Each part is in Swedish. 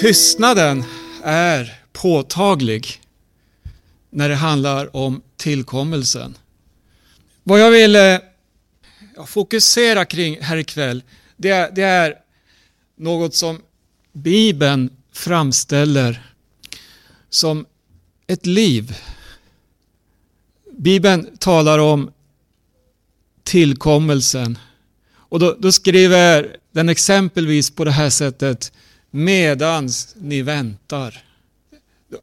Tystnaden är påtaglig när det handlar om tillkommelsen. Vad jag vill eh, fokusera kring här ikväll, det är, det är något som Bibeln framställer som ett liv. Bibeln talar om tillkommelsen. Och då, då, skriver den exempelvis på det här sättet medans ni väntar.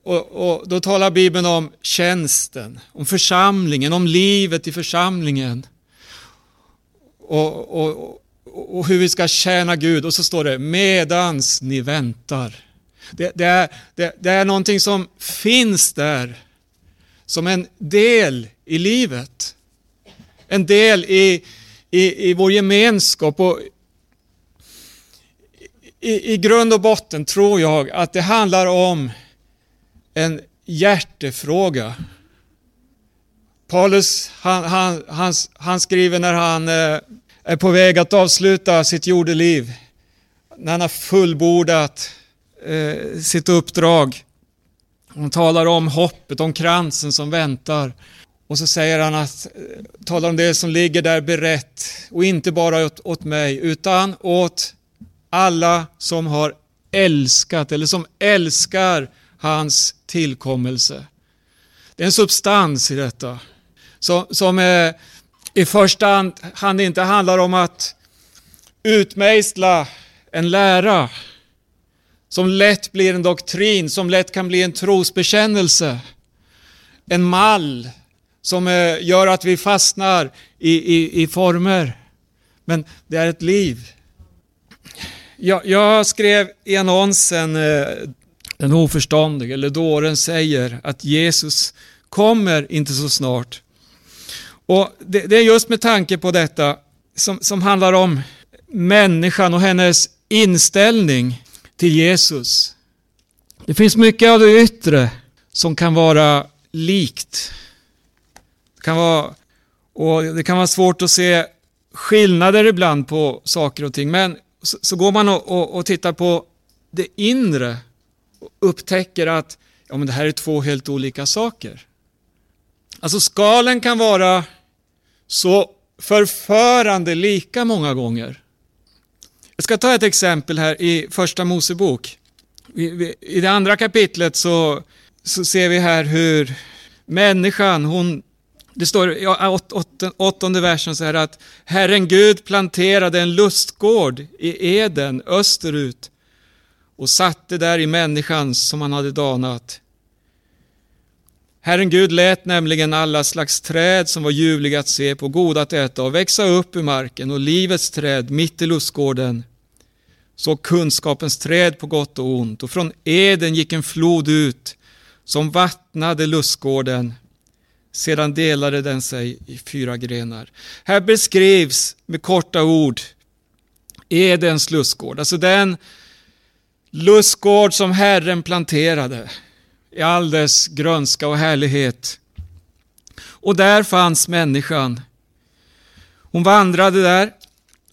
Och, och, Då talar Bibeln om tjänsten, om församlingen, om livet i församlingen. Och, och, och hur vi ska tjäna Gud. Och så står det medans ni väntar. Det, det, är, det, det är någonting som finns där som en del i livet. En del i, i, i vår gemenskap. Och i, I grund och botten tror jag att det handlar om en hjärtefråga. Paulus han, han, han, han skriver när han eh, är på väg att avsluta sitt jordeliv, när han har fullbordat eh, sitt uppdrag. Han talar om hoppet, om kransen som väntar. Och så säger han att, eh, talar om det som ligger där berett och inte bara åt, åt mig utan åt alla som har älskat eller som älskar hans tillkommelse. Det är en substans i detta som, som eh, i första hand inte handlar om att utmejsla en lära som lätt blir en doktrin, som lätt kan bli en trosbekännelse. En mall som eh, gör att vi fastnar i, i, i former. Men det är ett liv. Jag, jag skrev i annonsen eh, Den oförståndige eller dåren säger att Jesus kommer inte så snart. Och det, det, är just med tanke på detta som, som handlar om människan och hennes inställning till Jesus. Det finns mycket av det yttre som kan vara likt. Det kan vara, och det kan vara svårt att se skillnader ibland på saker och ting. Men så, så går man och, och, och, tittar på det inre och upptäcker att ja, men det här är två helt olika saker. Alltså skalen kan vara så förförande lika många gånger. Jag ska ta ett exempel här i första Mosebok. I det andra kapitlet så, så ser vi här hur människan, hon, det står i åt, åt, åttonde versen så här att Herren Gud planterade en lustgård i Eden österut och satte där i människan som han hade danat. Herren Gud lät nämligen alla slags träd som var ljuvliga att se på, goda att äta och växa upp ur marken och livets träd mitt i lustgården. Så kunskapens träd på gott och ont och från Eden gick en flod ut som vattnade lustgården. Sedan delade den sig i fyra grenar. Här beskrivs med korta ord Edens lustgård, alltså den lustgård som Herren planterade i all dess grönska och härlighet. Och där fanns människan. Hon vandrade där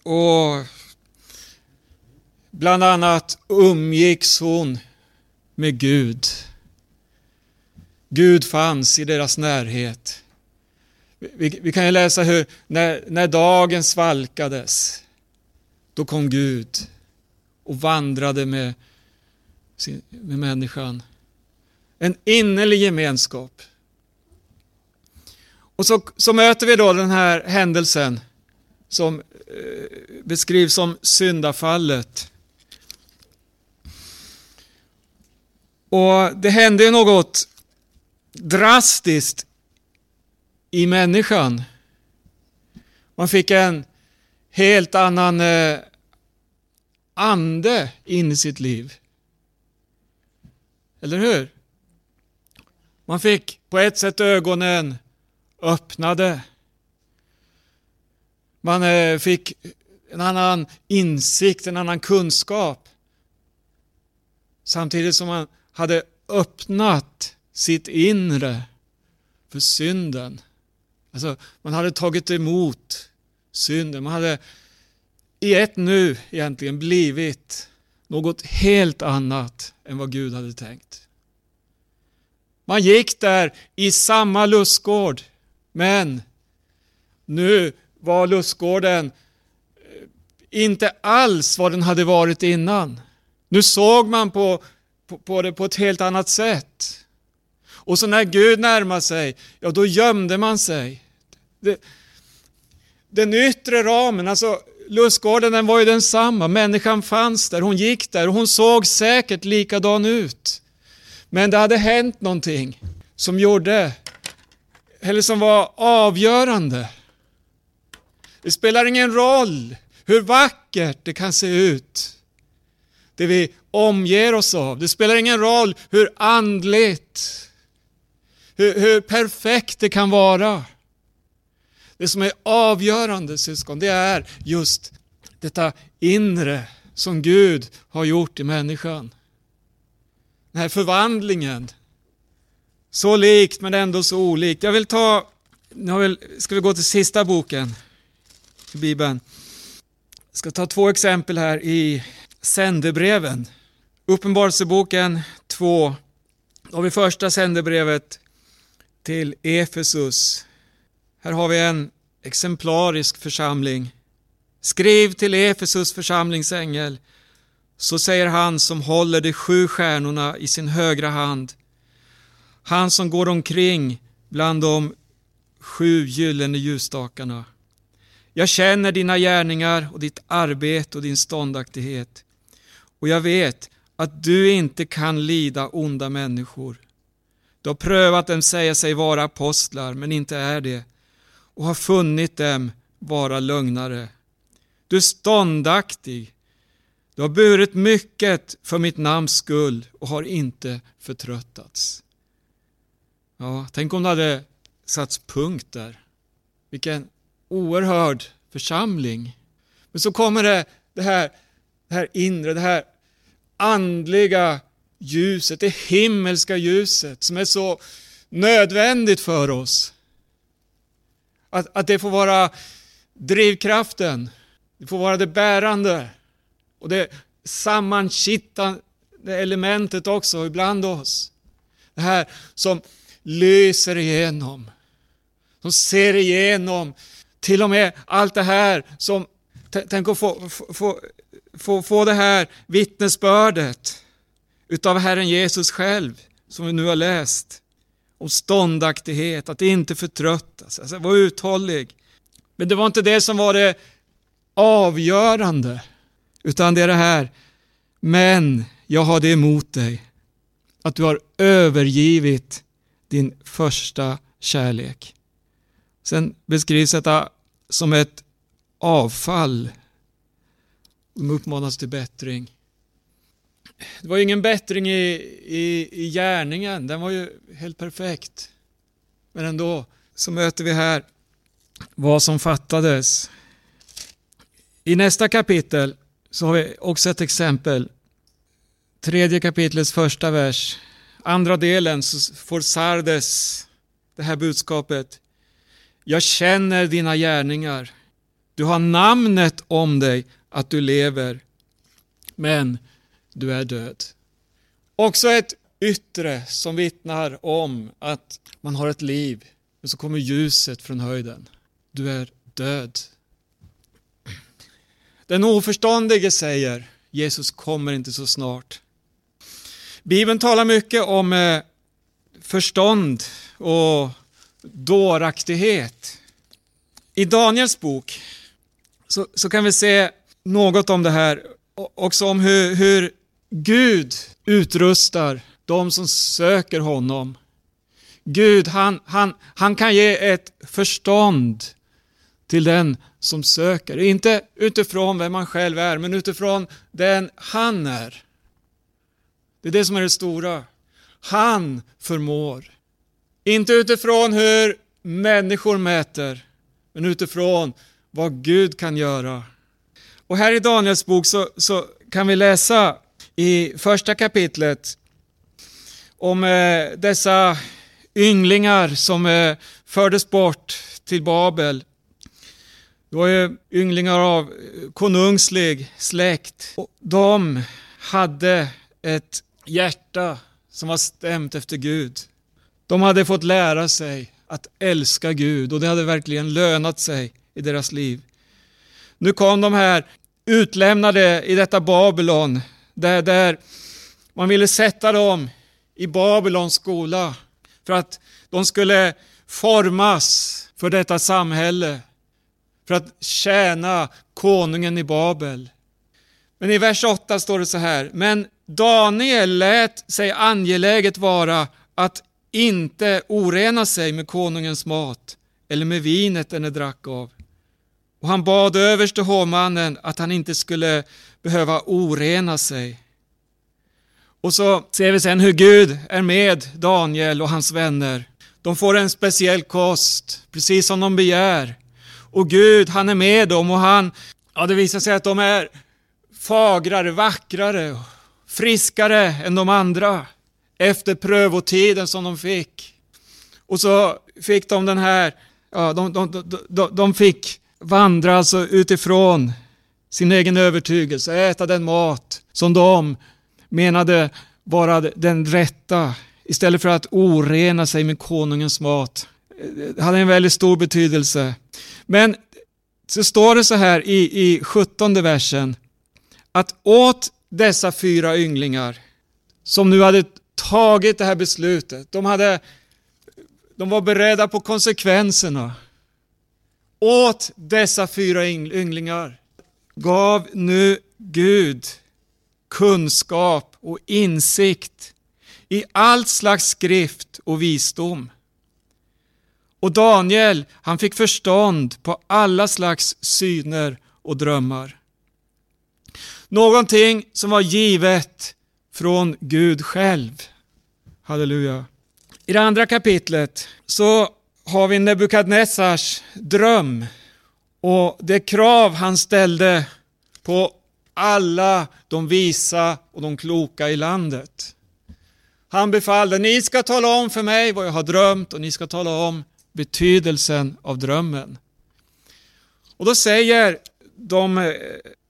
och bland annat umgicks hon med Gud. Gud fanns i deras närhet. Vi, vi kan ju läsa hur när, när dagen svalkades, då kom Gud och vandrade med, med människan. En innerlig gemenskap. Och så, så möter vi då den här händelsen som eh, beskrivs som syndafallet. Och det hände ju något drastiskt i människan. Man fick en helt annan eh, ande in i sitt liv. Eller hur? Man fick på ett sätt ögonen öppnade. Man eh, fick en annan insikt, en annan kunskap. Samtidigt som man hade öppnat sitt inre för synden. Alltså, man hade tagit emot synden. Man hade i ett nu egentligen blivit något helt annat än vad Gud hade tänkt. Man gick där i samma lustgård, men nu var lustgården eh, inte alls vad den hade varit innan. Nu såg man på, på, på det på ett helt annat sätt. Och så när Gud närmade sig, ja då gömde man sig. Det, den yttre ramen, alltså lustgården den var ju densamma, människan fanns där, hon gick där och hon såg säkert likadan ut. Men det hade hänt någonting som gjorde, eller som var avgörande. Det spelar ingen roll hur vackert det kan se ut, det vi omger oss av. Det spelar ingen roll hur andligt, hur, hur perfekt det kan vara. Det som är avgörande syskon, det är just detta inre som Gud har gjort i människan. Den här förvandlingen. Så likt men ändå så olikt. Jag vill ta, nu ska vi gå till sista boken i Bibeln. Jag ska ta två exempel här i sändebreven. Uppenbarelseboken 2. Då har vi första sändebrevet till Efesus. Här har vi en exemplarisk församling. Skriv till Efesus församlingsängel. Så säger han som håller de sju stjärnorna i sin högra hand. Han som går omkring bland de sju gyllene ljusstakarna. Jag känner dina gärningar och ditt arbete och din ståndaktighet. Och jag vet att du inte kan lida onda människor. Du har prövat dem säga sig vara apostlar, men inte är det och har funnit dem vara lögnare. Du är ståndaktig. Du har burit mycket för mitt namns skull och har inte förtröttats. Ja, tänk om det hade satts punkt där. Vilken oerhörd församling. Men så kommer det, det, här, det här inre, det här andliga ljuset, det himmelska ljuset som är så nödvändigt för oss. Att, att det får vara drivkraften, det får vara det bärande och det sammankittande elementet också ibland oss. Det här som lyser igenom, som ser igenom till och med allt det här som, tänk att få, få, få, få det här vittnesbördet utav Herren Jesus själv som vi nu har läst om ståndaktighet, att inte förtröttas, alltså vara uthållig. Men det var inte det som var det avgörande, utan det är det här, men jag har det emot dig, att du har övergivit din första kärlek. Sen beskrivs detta som ett avfall. De uppmanas till bättring. Det var ju ingen bättring i, i, i gärningen, den var ju helt perfekt. Men ändå så möter vi här vad som fattades. I nästa kapitel så har vi också ett exempel. Tredje kapitlets första vers. Andra delen så får Sardes det här budskapet. Jag känner dina gärningar. Du har namnet om dig att du lever. Men du är död. Också ett yttre som vittnar om att man har ett liv. Men så kommer ljuset från höjden. Du är död. Den oförståndige säger Jesus kommer inte så snart. Bibeln talar mycket om eh, förstånd och dåraktighet. I Daniels bok så, så, kan vi se något om det här, också om hur, hur Gud utrustar de som söker honom. Gud, han, han, han kan ge ett förstånd till den som söker. Inte utifrån vem man själv är, men utifrån den han är. Det är det som är det stora. Han förmår. Inte utifrån hur människor mäter, men utifrån vad Gud kan göra. Och här i Daniels bok så, så kan vi läsa i första kapitlet om eh, dessa ynglingar som eh, fördes bort till Babel. Det var ju ynglingar av eh, konungslig släkt. Och de hade ett hjärta som var stämt efter Gud. De hade fått lära sig att älska Gud och det hade verkligen lönat sig i deras liv. Nu kom de här utlämnade i detta Babylon där, där man ville sätta dem i Babylons skola för att de skulle formas för detta samhälle, för att tjäna konungen i Babel. Men i vers 8 står det så här, men Daniel lät sig angeläget vara att inte orena sig med konungens mat eller med vinet den drack av. Och han bad överste hovmannen att han inte skulle behöva orena sig. Och så ser vi sen hur Gud är med Daniel och hans vänner. De får en speciell kost, precis som de begär. Och Gud, han är med dem och han, ja det visar sig att de är fagrare, vackrare, friskare än de andra efter prövotiden som de fick. Och så fick de den här, ja, de, de, de, de fick vandra alltså utifrån sin egen övertygelse, äta den mat som de menade vara den rätta istället för att orena sig med konungens mat. Det hade en väldigt stor betydelse. Men så står det så här i, i 17 versen att åt dessa fyra ynglingar som nu hade tagit det här beslutet, de, hade, de var beredda på konsekvenserna. Åt dessa fyra ynglingar gav nu Gud kunskap och insikt i allt slags skrift och visdom. Och Daniel, han fick förstånd på alla slags syner och drömmar. Någonting som var givet från Gud själv. Halleluja. I det andra kapitlet så har vi Nebukadnessars dröm och det krav han ställde på alla de visa och de kloka i landet. Han befallde, ni ska tala om för mig vad jag har drömt och ni ska tala om betydelsen av drömmen. Och då säger de eh,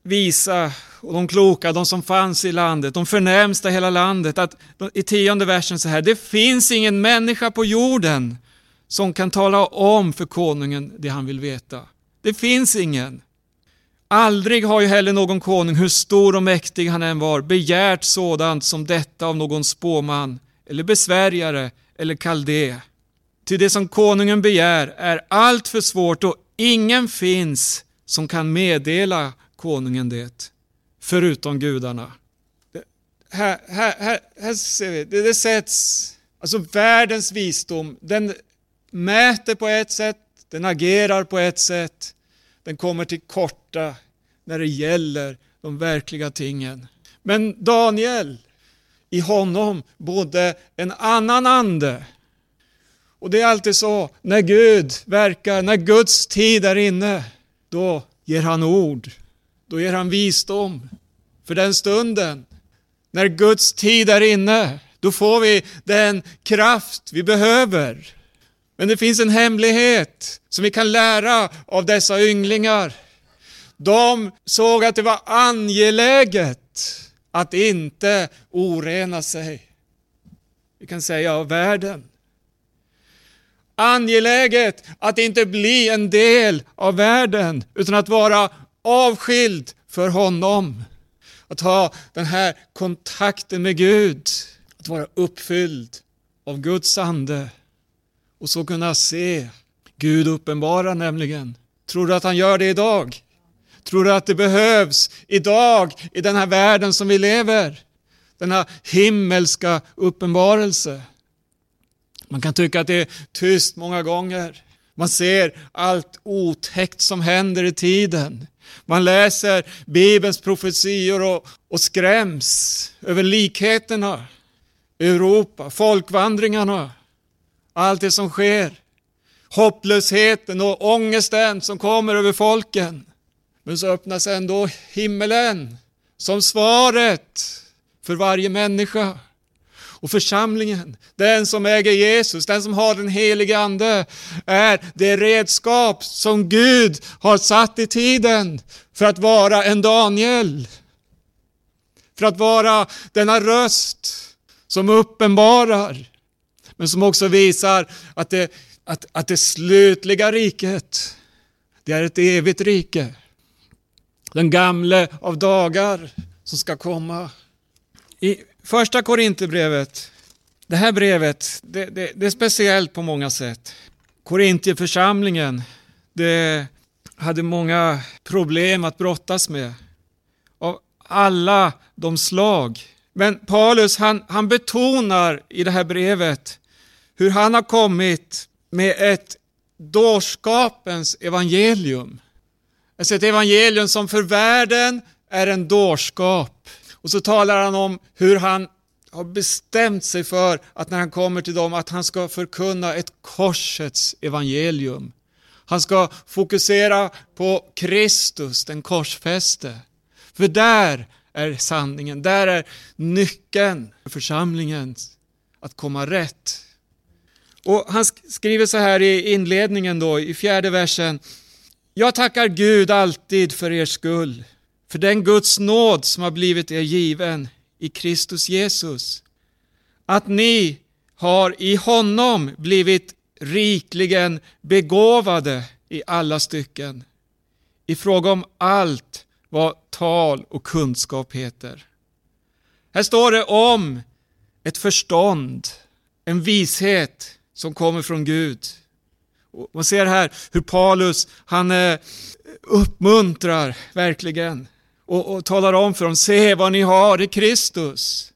visa och de kloka, de som fanns i landet, de förnämsta i hela landet, att i tionde versen så här, det finns ingen människa på jorden som kan tala om för konungen det han vill veta. Det finns ingen. Aldrig har ju heller någon konung, hur stor och mäktig han än var, begärt sådant som detta av någon spåman, eller besvärjare, eller kaldé. Till det som konungen begär är allt för svårt och ingen finns som kan meddela konungen det, förutom gudarna. Det, här, här, här, här ser vi, det, det sätts, alltså världens visdom, den mäter på ett sätt, den agerar på ett sätt, den kommer till korta när det gäller de verkliga tingen. Men Daniel, i honom bodde en annan ande. Och det är alltid så, när Gud verkar, när Guds tid är inne, då ger han ord, då ger han visdom för den stunden. När Guds tid är inne, då får vi den kraft vi behöver. Men det finns en hemlighet som vi kan lära av dessa ynglingar. De såg att det var angeläget att inte orena sig. Vi kan säga av världen. Angeläget att inte bli en del av världen utan att vara avskild för honom. Att ha den här kontakten med Gud. Att vara uppfylld av Guds ande. Och så kunna se Gud uppenbara nämligen. Tror du att han gör det idag? Tror du att det behövs idag i den här världen som vi lever? Denna himmelska uppenbarelse. Man kan tycka att det är tyst många gånger. Man ser allt otäckt som händer i tiden. Man läser Bibelns profetior och, och skräms över likheterna. Europa, folkvandringarna, allt det som sker. Hopplösheten och ångesten som kommer över folken. Men så öppnas ändå himmelen som svaret för varje människa. Och församlingen, den som äger Jesus, den som har den helige Ande, är det redskap som Gud har satt i tiden för att vara en Daniel. för att vara denna röst som uppenbarar, men som också visar att det, att, att det slutliga riket, det är ett evigt rike. Den gamle av dagar som ska komma. I första Korinthierbrevet, det här brevet, det, det, det är speciellt på många sätt. Korintierförsamlingen, det hade många problem att brottas med. Av alla de slag. Men Paulus han, han betonar i det här brevet hur han har kommit med ett dårskapens evangelium. Alltså ett evangelium som för världen är en dårskap. Och så talar han om hur han har bestämt sig för att när han kommer till dem att han ska förkunna ett korsets evangelium. Han ska fokusera på Kristus, den korsfäste. För där är sanningen, där är nyckeln för församlingen att komma rätt. Och Han skriver så här i inledningen då, i fjärde versen. Jag tackar Gud alltid för er skull, för den Guds nåd som har blivit er given i Kristus Jesus. Att ni har i honom blivit rikligen begåvade i alla stycken, i fråga om allt vad tal och kunskap heter. Här står det om ett förstånd, en vishet som kommer från Gud. Och man ser här hur Paulus, han eh, uppmuntrar verkligen och, och talar om för dem, se vad ni har i Kristus.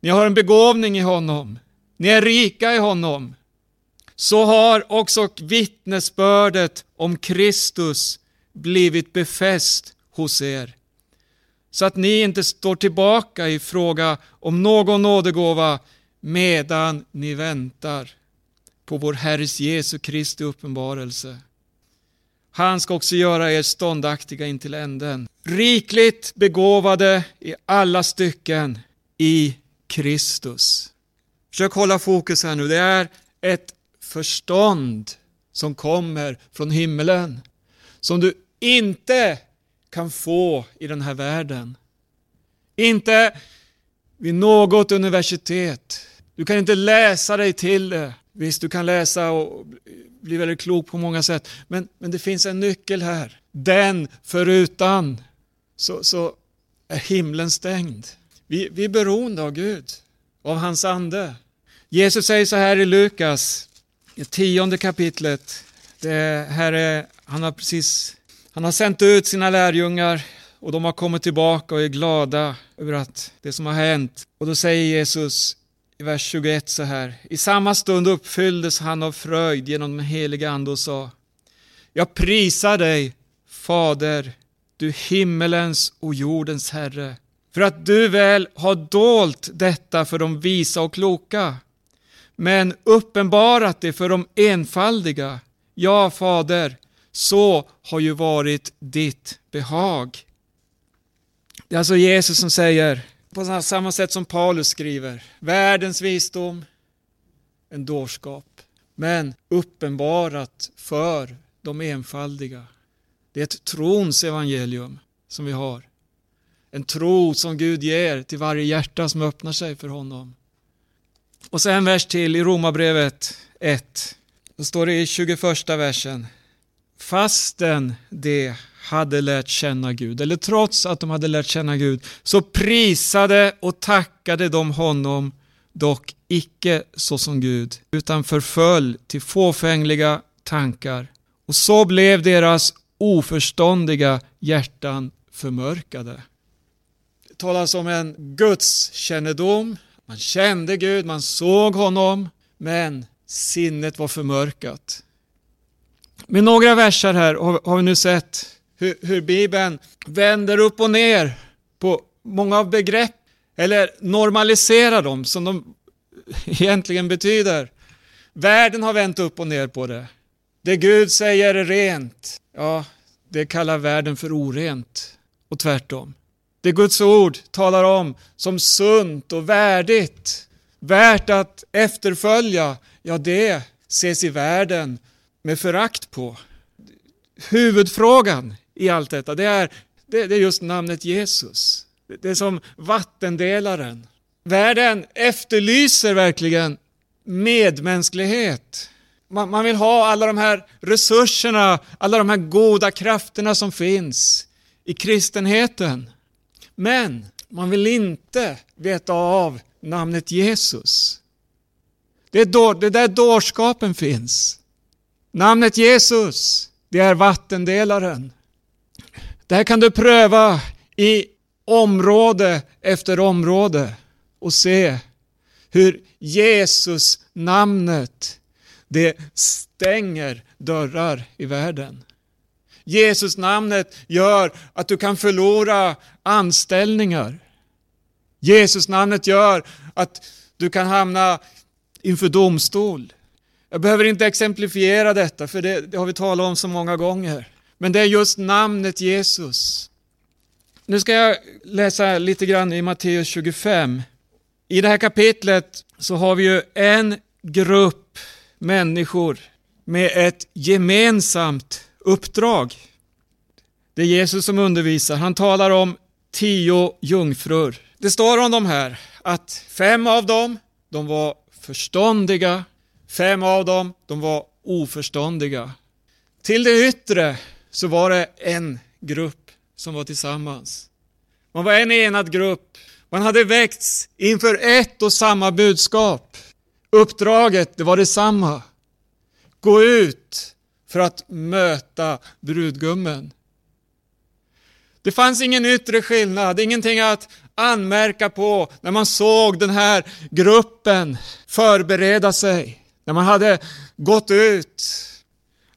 Ni har en begåvning i honom. Ni är rika i honom. Så har också vittnesbördet om Kristus blivit befäst hos er. Så att ni inte står tillbaka i fråga om någon nådegåva medan ni väntar på vår Herres Jesu Kristi uppenbarelse. Han ska också göra er ståndaktiga intill änden. Rikligt begåvade i alla stycken i Kristus. Försök hålla fokus här nu. Det är ett förstånd som kommer från himmelen. Som du inte kan få i den här världen. Inte vid något universitet. Du kan inte läsa dig till det. Visst, du kan läsa och bli väldigt klok på många sätt. Men, men det finns en nyckel här. Den förutan så, så är himlen stängd. Vi, vi är beroende av Gud, av hans ande. Jesus säger så här i Lukas, i tionde kapitlet. Det här är, han, har precis, han har sänt ut sina lärjungar och de har kommit tillbaka och är glada över att det som har hänt. Och då säger Jesus i vers 21 så här. I samma stund uppfylldes han av fröjd genom den helige ande och sa Jag prisar dig, Fader, du himmelens och jordens Herre, för att du väl har dolt detta för de visa och kloka, men uppenbarat det för de enfaldiga. Ja, Fader, så har ju varit ditt behag. Det är alltså Jesus som säger, på samma sätt som Paulus skriver, världens visdom, en dårskap, men uppenbarat för de enfaldiga. Det är ett trons evangelium som vi har. En tro som Gud ger till varje hjärta som öppnar sig för honom. Och så en vers till i Romarbrevet 1. Då står det i 21 versen. Fastän det hade lärt känna Gud, eller trots att de hade lärt känna Gud, så prisade och tackade de honom, dock icke såsom Gud, utan förföll till fåfängliga tankar. Och så blev deras oförståndiga hjärtan förmörkade. Det talas om en gudskännedom. Man kände Gud, man såg honom, men sinnet var förmörkat. Med några verser här har vi nu sett hur, hur Bibeln vänder upp och ner på många av begrepp, eller normaliserar dem som de egentligen betyder. Världen har vänt upp och ner på det. Det Gud säger är rent, ja, det kallar världen för orent. Och tvärtom. Det Guds ord talar om som sunt och värdigt, värt att efterfölja, ja det ses i världen med förakt på. Huvudfrågan i allt detta, det är, det, det är just namnet Jesus. Det är som vattendelaren. Världen efterlyser verkligen medmänsklighet. Man, man vill ha alla de här resurserna, alla de här goda krafterna som finns i kristenheten. Men man vill inte veta av namnet Jesus. Det är, då, det är där dårskapen finns. Namnet Jesus, det är vattendelaren. Det här kan du pröva i område efter område och se hur Jesus namnet det stänger dörrar i världen. Jesus namnet gör att du kan förlora anställningar. Jesus namnet gör att du kan hamna inför domstol. Jag behöver inte exemplifiera detta för det, det har vi talat om så många gånger. Men det är just namnet Jesus. Nu ska jag läsa lite grann i Matteus 25. I det här kapitlet så har vi ju en grupp människor med ett gemensamt uppdrag. Det är Jesus som undervisar. Han talar om tio jungfrur. Det står om dem här att fem av dem, de var förståndiga. Fem av dem, de var oförståndiga. Till det yttre så var det en grupp som var tillsammans. Man var en enad grupp. Man hade väckts inför ett och samma budskap. Uppdraget, det var detsamma. Gå ut för att möta brudgummen. Det fanns ingen yttre skillnad, ingenting att anmärka på när man såg den här gruppen förbereda sig. När man hade gått ut.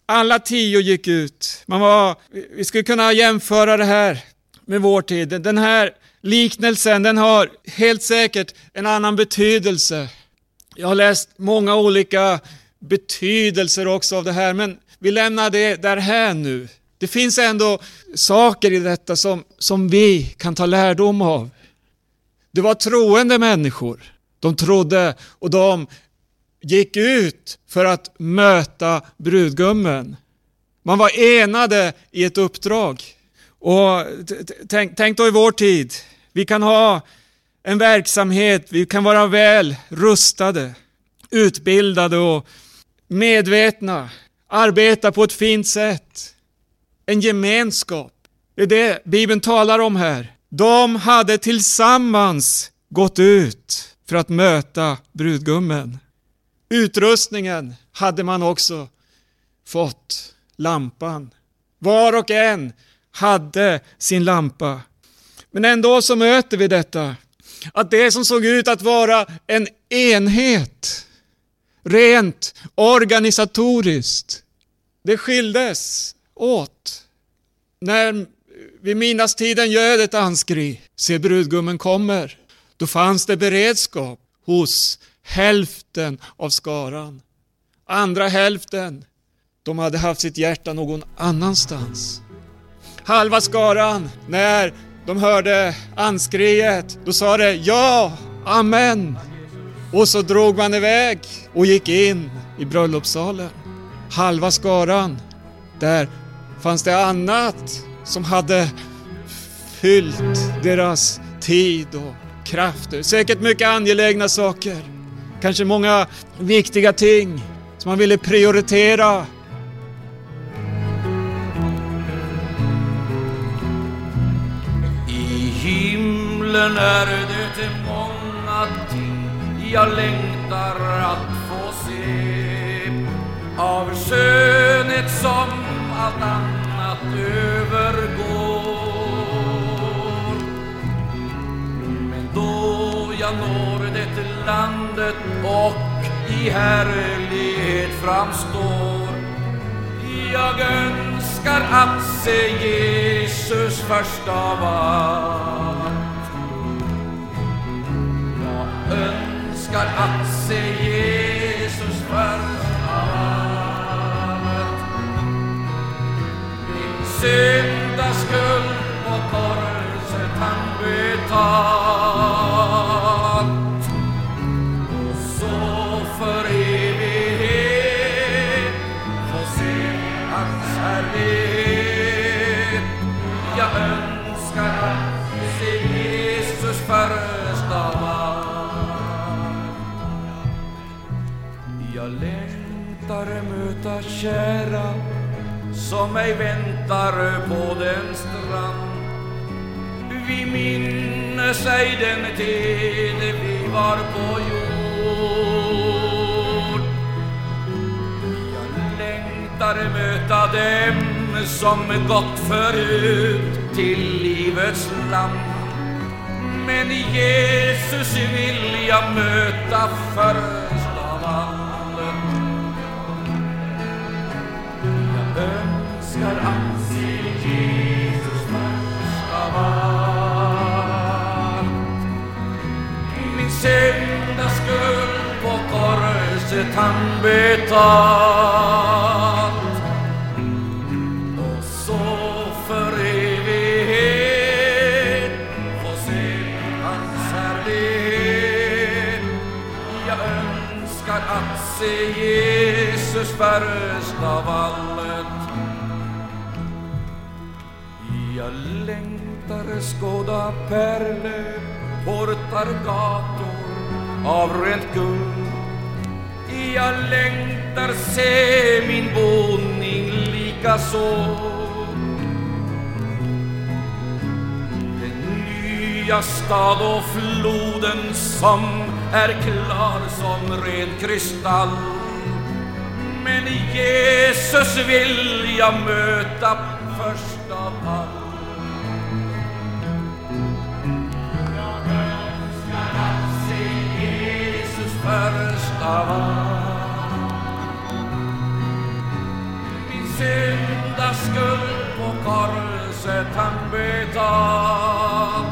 Alla tio gick ut. Man var, vi skulle kunna jämföra det här med vår tid. Den här liknelsen den har helt säkert en annan betydelse. Jag har läst många olika betydelser också av det här, men vi lämnar det därhän nu. Det finns ändå saker i detta som, som vi kan ta lärdom av. Det var troende människor. De trodde och de gick ut för att möta brudgummen. Man var enade i ett uppdrag. Och tänk, tänk då i vår tid. Vi kan ha en verksamhet, vi kan vara väl rustade, utbildade och medvetna, arbeta på ett fint sätt. En gemenskap. Det är det Bibeln talar om här. De hade tillsammans gått ut för att möta brudgummen. Utrustningen hade man också fått, lampan. Var och en hade sin lampa. Men ändå så möter vi detta, att det som såg ut att vara en enhet, rent organisatoriskt, det skildes åt. När vid minnastiden gödet anskri, se brudgummen kommer, då fanns det beredskap hos hälften av skaran. Andra hälften, de hade haft sitt hjärta någon annanstans. Halva skaran, när de hörde anskriet, då sa det ja, amen. Och så drog man iväg och gick in i bröllopssalen. Halva skaran, där fanns det annat som hade fyllt deras tid och krafter. Säkert mycket angelägna saker. Kanske många viktiga ting som man ville prioritera. I himlen är det många ting jag längtar att få se av skönhet som allt annat övergår. Men då jag når det landet och i härlighet framstår jag önskar att se Jesus först av allt. Jag önskar att se Jesus först av allt. Min syndaskuld på korset han betalt. Kära som mig väntar på den strand. Vi minnes ej den tid vi var på jord. Jag längtar möta dem som gått förut till livets land. Men Jesus vill jag möta först han betalt. Och så för evighet få se hans härlighet. Jag önskar att se Jesus först av allt. Jag längtar skåda pärlor, portar, gator av rent guld. Jag längtar se min boning likaså. Den nya stad och floden som är klar som ren kristall. Men Jesus vill jag möta först av allt. se Jesus först av allt. Syndaskuld på korset han betalt.